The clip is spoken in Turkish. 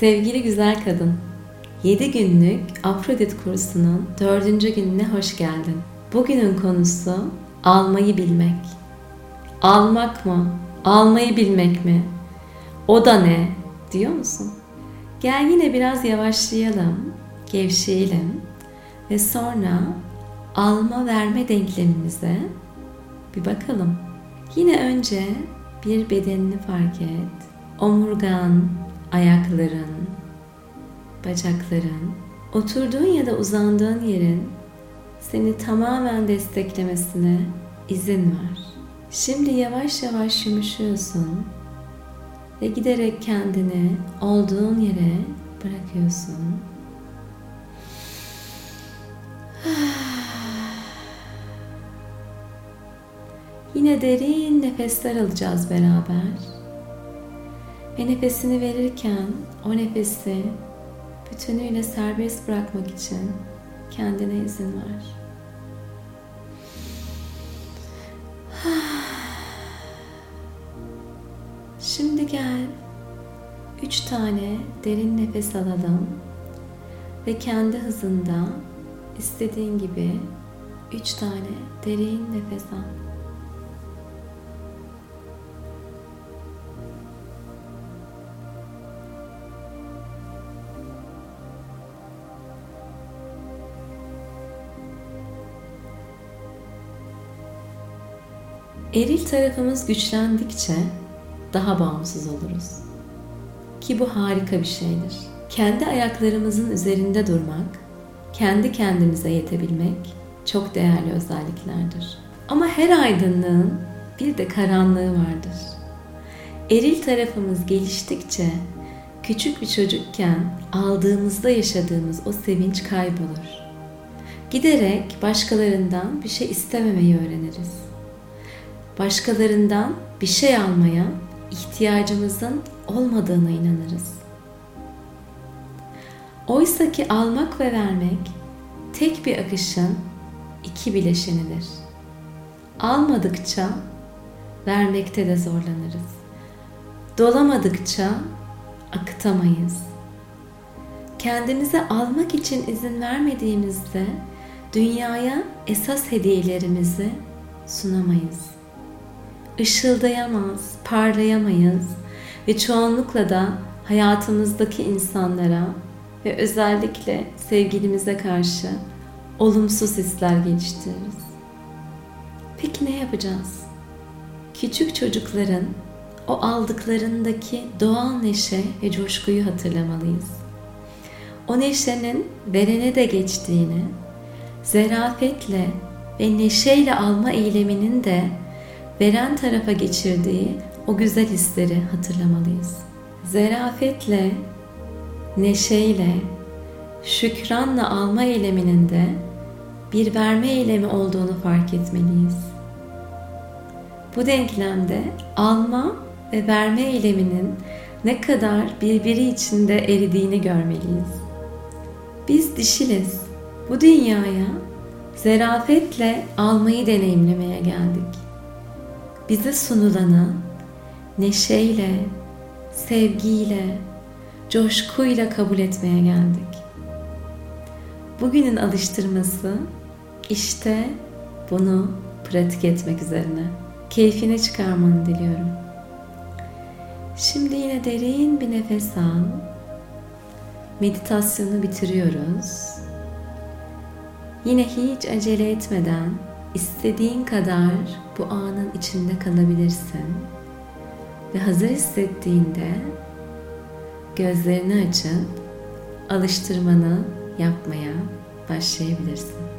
Sevgili güzel kadın, 7 günlük Afrodit kursunun 4. gününe hoş geldin. Bugünün konusu almayı bilmek. Almak mı? Almayı bilmek mi? O da ne? Diyor musun? Gel yine biraz yavaşlayalım, gevşeyelim ve sonra alma verme denklemimize bir bakalım. Yine önce bir bedenini fark et. Omurgan, ayakların, bacakların, oturduğun ya da uzandığın yerin seni tamamen desteklemesine izin ver. Şimdi yavaş yavaş yumuşuyorsun ve giderek kendini olduğun yere bırakıyorsun. Yine derin nefesler alacağız beraber. Ve nefesini verirken o nefesi bütünüyle serbest bırakmak için kendine izin ver. Şimdi gel üç tane derin nefes alalım ve kendi hızında istediğin gibi üç tane derin nefes al. Eril tarafımız güçlendikçe daha bağımsız oluruz. Ki bu harika bir şeydir. Kendi ayaklarımızın üzerinde durmak, kendi kendimize yetebilmek çok değerli özelliklerdir. Ama her aydınlığın bir de karanlığı vardır. Eril tarafımız geliştikçe küçük bir çocukken aldığımızda yaşadığımız o sevinç kaybolur. Giderek başkalarından bir şey istememeyi öğreniriz başkalarından bir şey almaya ihtiyacımızın olmadığına inanırız. Oysa ki almak ve vermek tek bir akışın iki bileşenidir. Almadıkça vermekte de zorlanırız. Dolamadıkça akıtamayız. Kendimize almak için izin vermediğimizde dünyaya esas hediyelerimizi sunamayız ışıldayamaz, parlayamayız ve çoğunlukla da hayatımızdaki insanlara ve özellikle sevgilimize karşı olumsuz hisler geliştiririz. Peki ne yapacağız? Küçük çocukların o aldıklarındaki doğal neşe ve coşkuyu hatırlamalıyız. O neşenin verene de geçtiğini, zerafetle ve neşeyle alma eyleminin de veren tarafa geçirdiği o güzel hisleri hatırlamalıyız. Zerafetle, neşeyle, şükranla alma eyleminin de bir verme eylemi olduğunu fark etmeliyiz. Bu denklemde alma ve verme eyleminin ne kadar birbiri içinde eridiğini görmeliyiz. Biz dişiliz. Bu dünyaya zerafetle almayı deneyimlemeye geldik bize sunulanı neşeyle, sevgiyle, coşkuyla kabul etmeye geldik. Bugünün alıştırması işte bunu pratik etmek üzerine. Keyfine çıkarmanı diliyorum. Şimdi yine derin bir nefes al. Meditasyonu bitiriyoruz. Yine hiç acele etmeden istediğin kadar bu anın içinde kalabilirsin. Ve hazır hissettiğinde gözlerini açıp alıştırmanı yapmaya başlayabilirsin.